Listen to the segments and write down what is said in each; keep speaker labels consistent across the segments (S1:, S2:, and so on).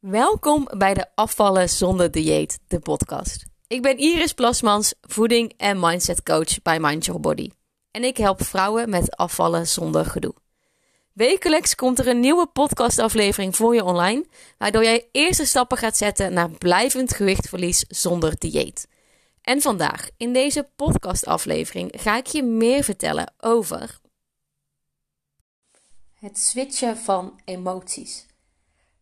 S1: Welkom bij de Afvallen zonder dieet, de podcast. Ik ben Iris Plasmans, voeding en mindset coach bij Mind Your Body. En ik help vrouwen met afvallen zonder gedoe. Wekelijks komt er een nieuwe podcastaflevering voor je online, waardoor jij eerste stappen gaat zetten naar blijvend gewichtverlies zonder dieet. En vandaag, in deze podcastaflevering, ga ik je meer vertellen over het switchen van emoties.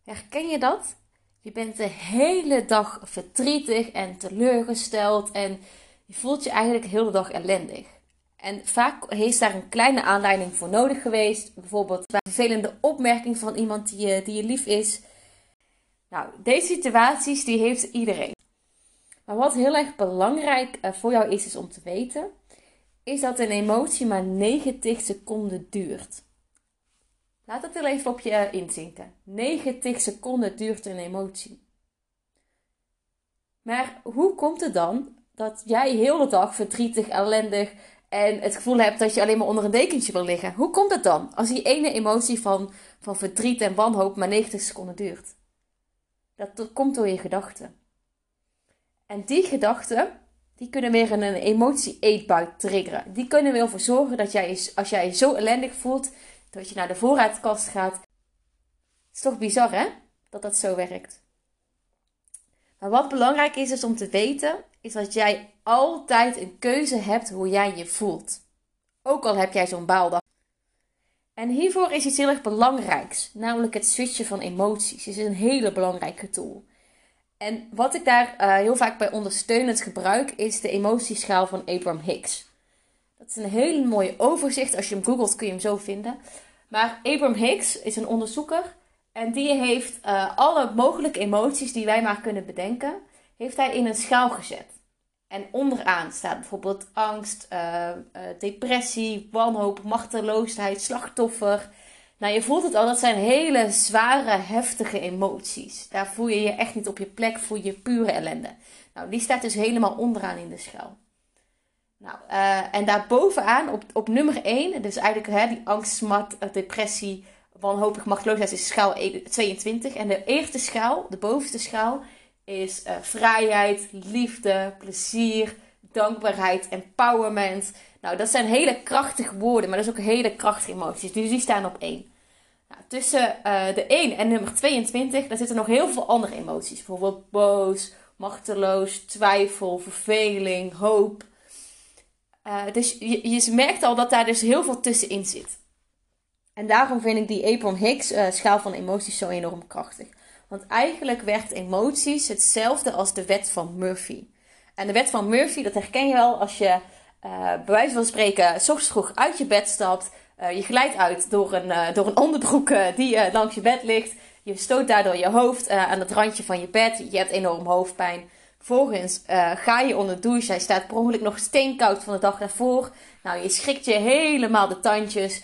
S1: Herken je dat? Je bent de hele dag verdrietig en teleurgesteld en je voelt je eigenlijk de hele dag ellendig. En vaak heeft daar een kleine aanleiding voor nodig geweest. Bijvoorbeeld een vervelende opmerking van iemand die je, die je lief is. Nou, deze situaties die heeft iedereen. Maar wat heel erg belangrijk eh, voor jou is, is om te weten, is dat een emotie maar 90 seconden duurt. Laat het er even op je inzinken. 90 seconden duurt een emotie. Maar hoe komt het dan dat jij heel de dag verdrietig, ellendig en het gevoel hebt dat je alleen maar onder een dekentje wil liggen? Hoe komt het dan als die ene emotie van, van verdriet en wanhoop maar 90 seconden duurt? Dat komt door je gedachten. En die gedachten, die kunnen weer een emotie-eetbui triggeren. Die kunnen ervoor zorgen dat jij, als jij je zo ellendig voelt, dat je naar de voorraadkast gaat. Het is toch bizar, hè? Dat dat zo werkt. Maar wat belangrijk is, om te weten, is dat jij altijd een keuze hebt hoe jij je voelt. Ook al heb jij zo'n baaldag. En hiervoor is iets heel erg belangrijks, namelijk het switchen van emoties. Het is een hele belangrijke tool. En wat ik daar uh, heel vaak bij ondersteunend gebruik, is de emotieschaal van Abraham Hicks. Dat is een hele mooie overzicht. Als je hem googelt kun je hem zo vinden. Maar Abraham Hicks is een onderzoeker. En die heeft uh, alle mogelijke emoties die wij maar kunnen bedenken, heeft hij in een schaal gezet. En onderaan staat bijvoorbeeld angst, uh, uh, depressie, wanhoop, machteloosheid, slachtoffer. Nou, je voelt het al, dat zijn hele zware, heftige emoties. Daar voel je je echt niet op je plek, voel je pure ellende. Nou, die staat dus helemaal onderaan in de schaal. Nou, uh, en daarbovenaan, op, op nummer 1, dus eigenlijk hè, die angst, smart, eh, depressie, wanhopig, machteloosheid, is schaal 22. En de eerste schaal, de bovenste schaal, is uh, vrijheid, liefde, plezier, dankbaarheid, empowerment. Nou, dat zijn hele krachtige woorden, maar dat is ook hele krachtige emoties. Dus die staan op 1. Nou, tussen de 1 en nummer 22, daar zitten nog heel veel andere emoties. Bijvoorbeeld boos, machteloos, twijfel, verveling, hoop, uh, dus je, merkt al dat daar dus heel veel tussenin zit. En daarom vind ik die Abraham Hicks uh, schaal van emoties zo enorm krachtig. Want eigenlijk werkt emoties hetzelfde als de wet van Murphy. En de wet van Murphy, dat herken je wel als je uh, bij wijze van spreken s ochtends uit je bed stapt. je glijdt uit door een, door een onderbroek die langs je bed ligt. Je stoot daardoor je hoofd aan het randje van je bed. Je hebt enorm hoofdpijn. Vervolgens uh, ga je onder de douche. Hij staat per ongeluk nog steenkoud van de dag daarvoor. Nou, je schrikt je helemaal de tandjes.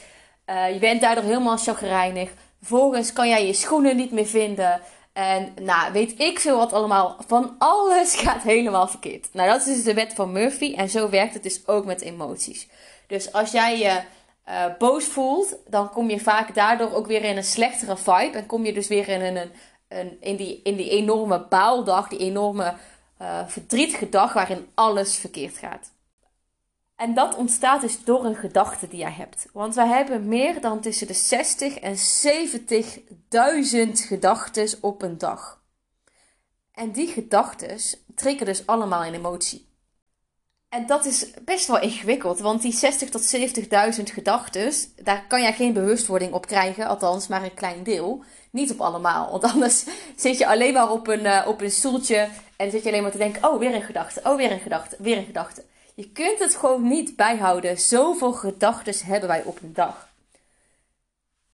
S1: Uh, je bent daardoor helemaal chagrijnig. Vervolgens kan jij je schoenen niet meer vinden. En nou, weet ik veel wat allemaal. Van alles gaat helemaal verkeerd. Nou, dat is dus de wet van Murphy. En zo werkt het dus ook met emoties. Dus als jij je uh, boos voelt, dan kom je vaak daardoor ook weer in een slechtere vibe. En kom je dus weer in, een, een, in, die, in die enorme baaldag, die enorme uh, verdrietige dag waarin alles verkeerd gaat. En dat ontstaat dus door een gedachte die jij hebt. Want wij hebben meer dan tussen de 60 en 70.000 gedachten op een dag. En die gedachten trekken dus allemaal in emotie. En dat is best wel ingewikkeld, want die 60 tot 70.000 gedachten, daar kan jij geen bewustwording op krijgen, althans maar een klein deel. Niet op allemaal, want anders zit je alleen maar op een, uh, op een stoeltje en zit je alleen maar te denken: oh, weer een gedachte, oh, weer een gedachte, weer een gedachte. Je kunt het gewoon niet bijhouden. Zoveel gedachten hebben wij op een dag.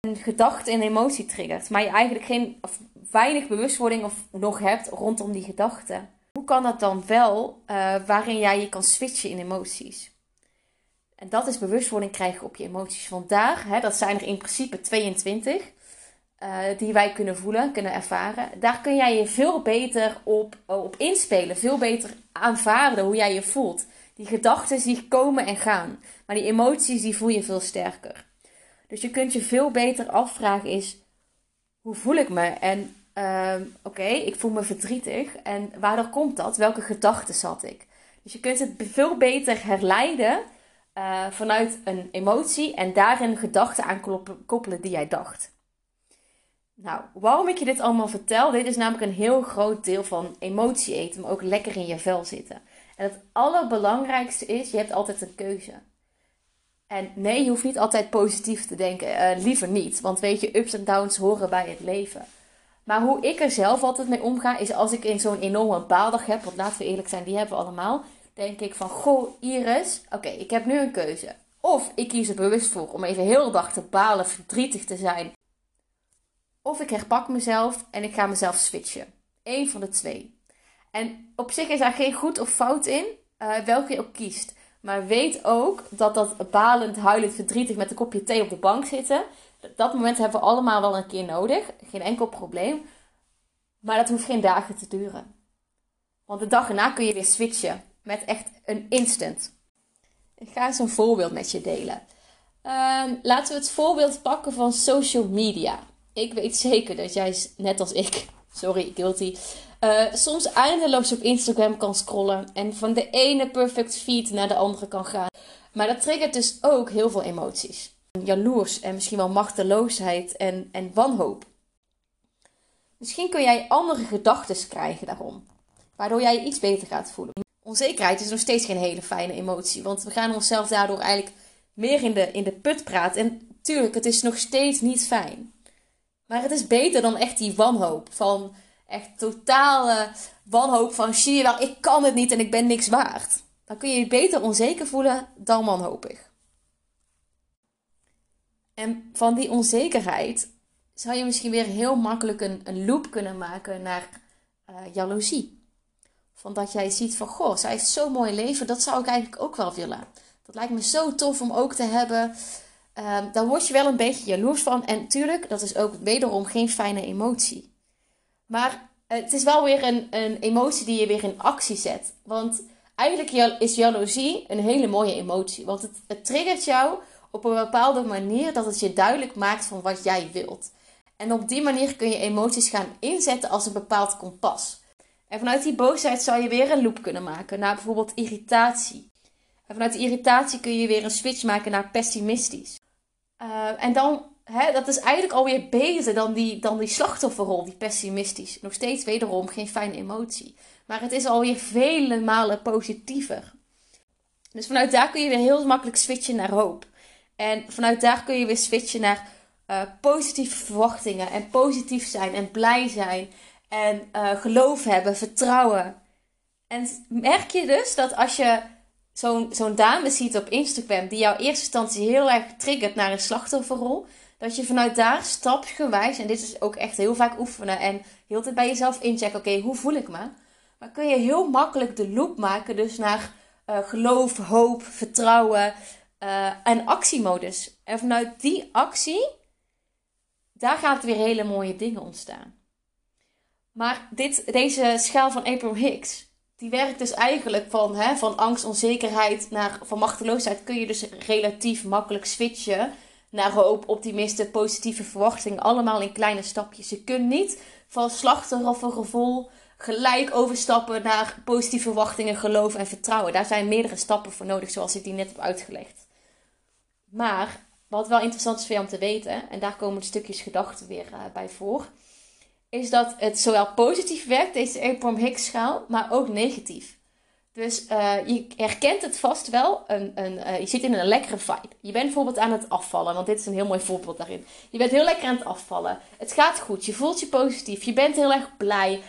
S1: Een gedachte en emotie triggert, maar je eigenlijk geen, of weinig bewustwording of nog hebt rondom die gedachte. Kan dat dan wel uh, waarin jij je kan switchen in emoties? En dat is bewustwording krijgen op je emoties. Want daar, hè, dat zijn er in principe 22. Uh, die wij kunnen voelen, kunnen ervaren. Daar kun jij je veel beter op, op inspelen. Veel beter aanvaarden hoe jij je voelt. Die gedachten die komen en gaan. Maar die emoties die voel je veel sterker. Dus je kunt je veel beter afvragen is... Hoe voel ik me? En ehm, oké, ik voel me verdrietig. En waardoor komt dat? Welke gedachten had ik? Dus je kunt het veel beter herleiden uh, vanuit een emotie en daarin gedachten aan koppelen die jij dacht. Nou, waarom ik je dit allemaal vertel, dit is namelijk een heel groot deel van emotie eten, maar ook lekker in je vel zitten. En het allerbelangrijkste is, je hebt altijd een keuze. En nee, je hoeft niet altijd positief te denken, uh, liever niet, want weet je, ups en downs horen bij het leven. Maar hoe ik er zelf altijd mee omga, is als ik in zo'n enorme baaldag heb, want laten we eerlijk zijn, die hebben we allemaal, denk ik van, goh Iris, oké, ik heb nu een keuze. Of ik kies er bewust voor om even heel de dag te balen, verdrietig te zijn. Of ik herpak mezelf en ik ga mezelf switchen. Eén van de twee. En op zich is daar geen goed of fout in, uh, welke je ook kiest. Maar weet ook dat dat balend, huilend, verdrietig met een kopje thee op de bank zitten. Dat moment hebben we allemaal wel een keer nodig. Geen enkel probleem. Maar dat hoeft geen dagen te duren. Want de dag erna kun je weer switchen. Met echt een instant. Ik ga eens een voorbeeld met je delen. Um, laten we het voorbeeld pakken van social media. Ik weet zeker dat jij, net als ik, sorry, guilty, uh, soms eindeloos op Instagram kan scrollen en van de ene perfect feed naar de andere kan gaan. Maar dat triggert dus ook heel veel emoties. Jaloers en misschien wel machteloosheid en, en wanhoop. Misschien kun jij andere gedachten krijgen daarom, waardoor jij je iets beter gaat voelen. Onzekerheid is nog steeds geen hele fijne emotie, want we gaan onszelf daardoor eigenlijk meer in de, in de put praten. En tuurlijk, het is nog steeds niet fijn. Maar het is beter dan echt die wanhoop van echt totale wanhoop van zie je wel, ik kan het niet en ik ben niks waard. Dan kun je je beter onzeker voelen dan wanhopig. En van die onzekerheid zou je misschien weer heel makkelijk een, een loop kunnen maken naar uh, jaloezie. Van dat jij ziet van, goh, zij heeft zo'n mooi leven, dat zou ik eigenlijk ook wel willen. Dat lijkt me zo tof om ook te hebben. Uh, dan word je wel een beetje jaloers van. En tuurlijk, dat is ook wederom geen fijne emotie. Maar het is wel weer een, een emotie die je weer in actie zet. Want eigenlijk is jaloezie een hele mooie emotie. Want het, het triggert jou op een bepaalde manier dat het je duidelijk maakt van wat jij wilt. En op die manier kun je emoties gaan inzetten als een bepaald kompas. En vanuit die boosheid zou je weer een loop kunnen maken naar bijvoorbeeld irritatie. En vanuit de irritatie kun je weer een switch maken naar pessimistisch. Uh, en dan hè, dat is eigenlijk alweer beter dan die, dan die slachtofferrol, die pessimistisch. Nog steeds wederom geen fijne emotie. Maar het is alweer vele malen positiever. Dus vanuit daar kun je weer heel makkelijk switchen naar hoop. En vanuit daar kun je weer switchen naar uh, positieve verwachtingen. En positief zijn en blij zijn. En uh, geloof hebben, vertrouwen. En merk je dus dat als je zo'n dame ziet op Instagram die jou in eerste instantie heel erg triggert naar een slachtofferrol, dat je vanuit daar stapsgewijs, en dit is ook echt heel vaak oefenen en heel tijd bij jezelf inchecken, oké, hoe voel ik me? Maar kun je heel makkelijk de loop maken dus naar uh, geloof, hoop, vertrouwen uh, en actiemodus. En vanuit die actie, daar gaat weer hele mooie dingen ontstaan. Maar dit, deze schaal van Abraham Hicks, die werkt dus eigenlijk van, hè, van angst, onzekerheid naar van machteloosheid kun je dus relatief makkelijk switchen naar hoop, optimisten, positieve verwachtingen. Allemaal in kleine stapjes. Je kunt niet van slachtoffergevoel gelijk overstappen naar positieve verwachtingen, geloof en vertrouwen. Daar zijn meerdere stappen voor nodig, zoals ik die net heb uitgelegd. Maar wat wel interessant is voor jou om te weten, en daar komen de stukjes gedachten weer uh, bij voor, is dat het zowel positief werkt, deze Abraham Hicks schaal, maar ook negatief. Dus uh, je herkent het vast wel. Een, een, uh, je zit in een lekkere vibe. Je bent bijvoorbeeld aan het afvallen, want dit is een heel mooi voorbeeld daarin. Je bent heel lekker aan het afvallen. Het gaat goed. Je voelt je positief. Je bent heel erg blij.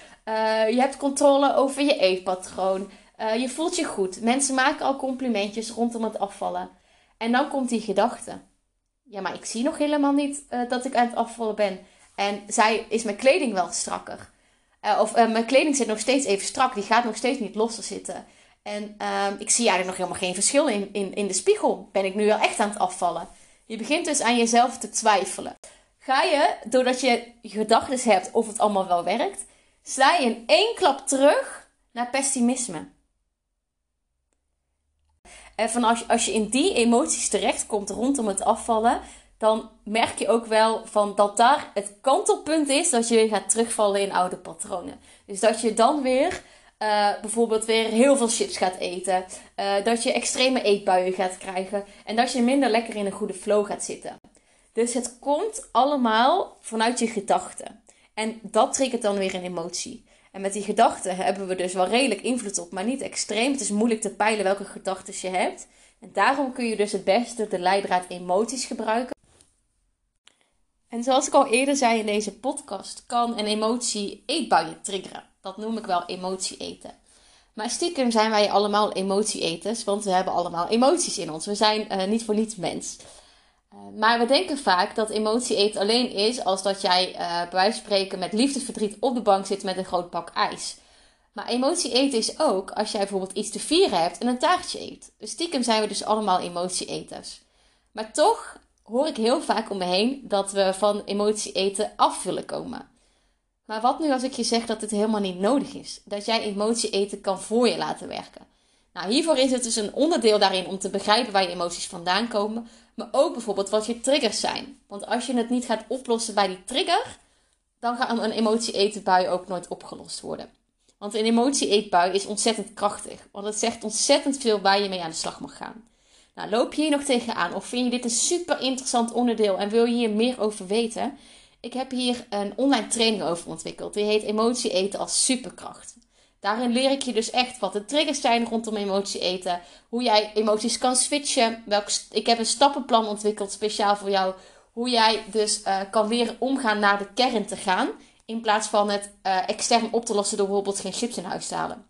S1: Je hebt controle over je eetpatroon. je voelt je goed. Mensen maken al complimentjes rondom het afvallen. En dan komt die gedachte. Ja, maar ik zie nog helemaal niet dat ik aan het afvallen ben. En zij is mijn kleding wel strakker. Uh, of uh, mijn kleding zit nog steeds even strak. Die gaat nog steeds niet losser zitten. En uh, ik zie eigenlijk nog helemaal geen verschil in, in, in de spiegel. Ben ik nu wel echt aan het afvallen? Je begint dus aan jezelf te twijfelen. Ga je, doordat je gedachten hebt of het allemaal wel werkt, sla je in één klap terug naar pessimisme. En van als, je, in die emoties terechtkomt rondom het afvallen, dan merk je ook wel van dat daar het kantelpunt is dat je weer gaat terugvallen in oude patronen. Dus dat je dan weer uh, bijvoorbeeld weer heel veel chips gaat eten. Uh, dat je extreme eetbuien gaat krijgen. En dat je minder lekker in een goede flow gaat zitten. Dus het komt allemaal vanuit je gedachten. En dat triggert dan weer een emotie. En met die gedachten hebben we dus wel redelijk invloed op, maar niet extreem. Het is moeilijk te peilen welke gedachten je hebt. En daarom kun je dus het beste de leidraad emoties gebruiken. En zoals ik al eerder zei in deze podcast, kan een emotie eetbuien triggeren. Dat noem ik wel emotie eten. Maar stiekem zijn wij allemaal emotieeters, want we hebben allemaal emoties in ons. We zijn uh, niet voor niets mens. Uh, maar we denken vaak dat emotie eten alleen is als dat jij uh, bij wijze van spreken met liefdesverdriet op de bank zit met een groot pak ijs. Maar emotie eten is ook als jij bijvoorbeeld iets te vieren hebt en een taartje eet. Dus stiekem zijn we dus allemaal emotieeters. Maar toch hoor ik heel vaak om me heen dat we van emotie eten af willen komen. Maar wat nu als ik je zeg dat het helemaal niet nodig is? Dat jij emotie eten kan voor je laten werken. Nou, hiervoor is het dus een onderdeel daarin om te begrijpen waar je emoties vandaan komen. Maar ook bijvoorbeeld wat je triggers zijn. Want als je het niet gaat oplossen bij die trigger, dan gaat een emotie-etenbui ook nooit opgelost worden. Want een emotie-eetbui is ontzettend krachtig. Want het zegt ontzettend veel waar je mee aan de slag mag gaan. Nou, loop je hier nog tegenaan of vind je dit een super interessant onderdeel en wil je hier meer over weten? Ik heb hier een online training over ontwikkeld. Die heet Emotie eten als superkracht. Daarin leer ik je dus echt wat de triggers zijn rondom emotie eten. Hoe jij emoties kan switchen. Welk, ik heb een stappenplan ontwikkeld speciaal voor jou. Hoe jij dus uh, kan leren omgaan naar de kern te gaan. In plaats van het uh, extern op te lossen door bijvoorbeeld geen chips in huis te halen.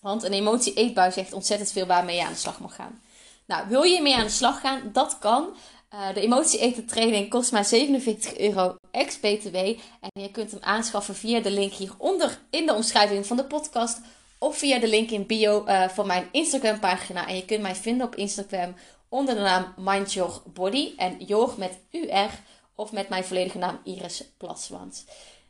S1: Want een emotie eetbui zegt ontzettend veel waarmee je aan de slag mag gaan. Nou, wil je mee aan de slag gaan? Dat kan. Uh, de emotie eten training kost maar 47 euro ex-BTW. En je kunt hem aanschaffen via de link hieronder in de omschrijving van de podcast. Of via de link in bio uh, van mijn Instagram pagina. En je kunt mij vinden op Instagram onder de naam Mind Your Body. En Jor met UR of met mijn volledige naam Iris Plaswans.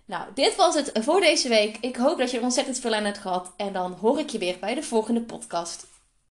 S1: Nou, dit was het voor deze week. Ik hoop dat je er ontzettend veel aan hebt gehad. En dan hoor ik je weer bij de volgende podcast.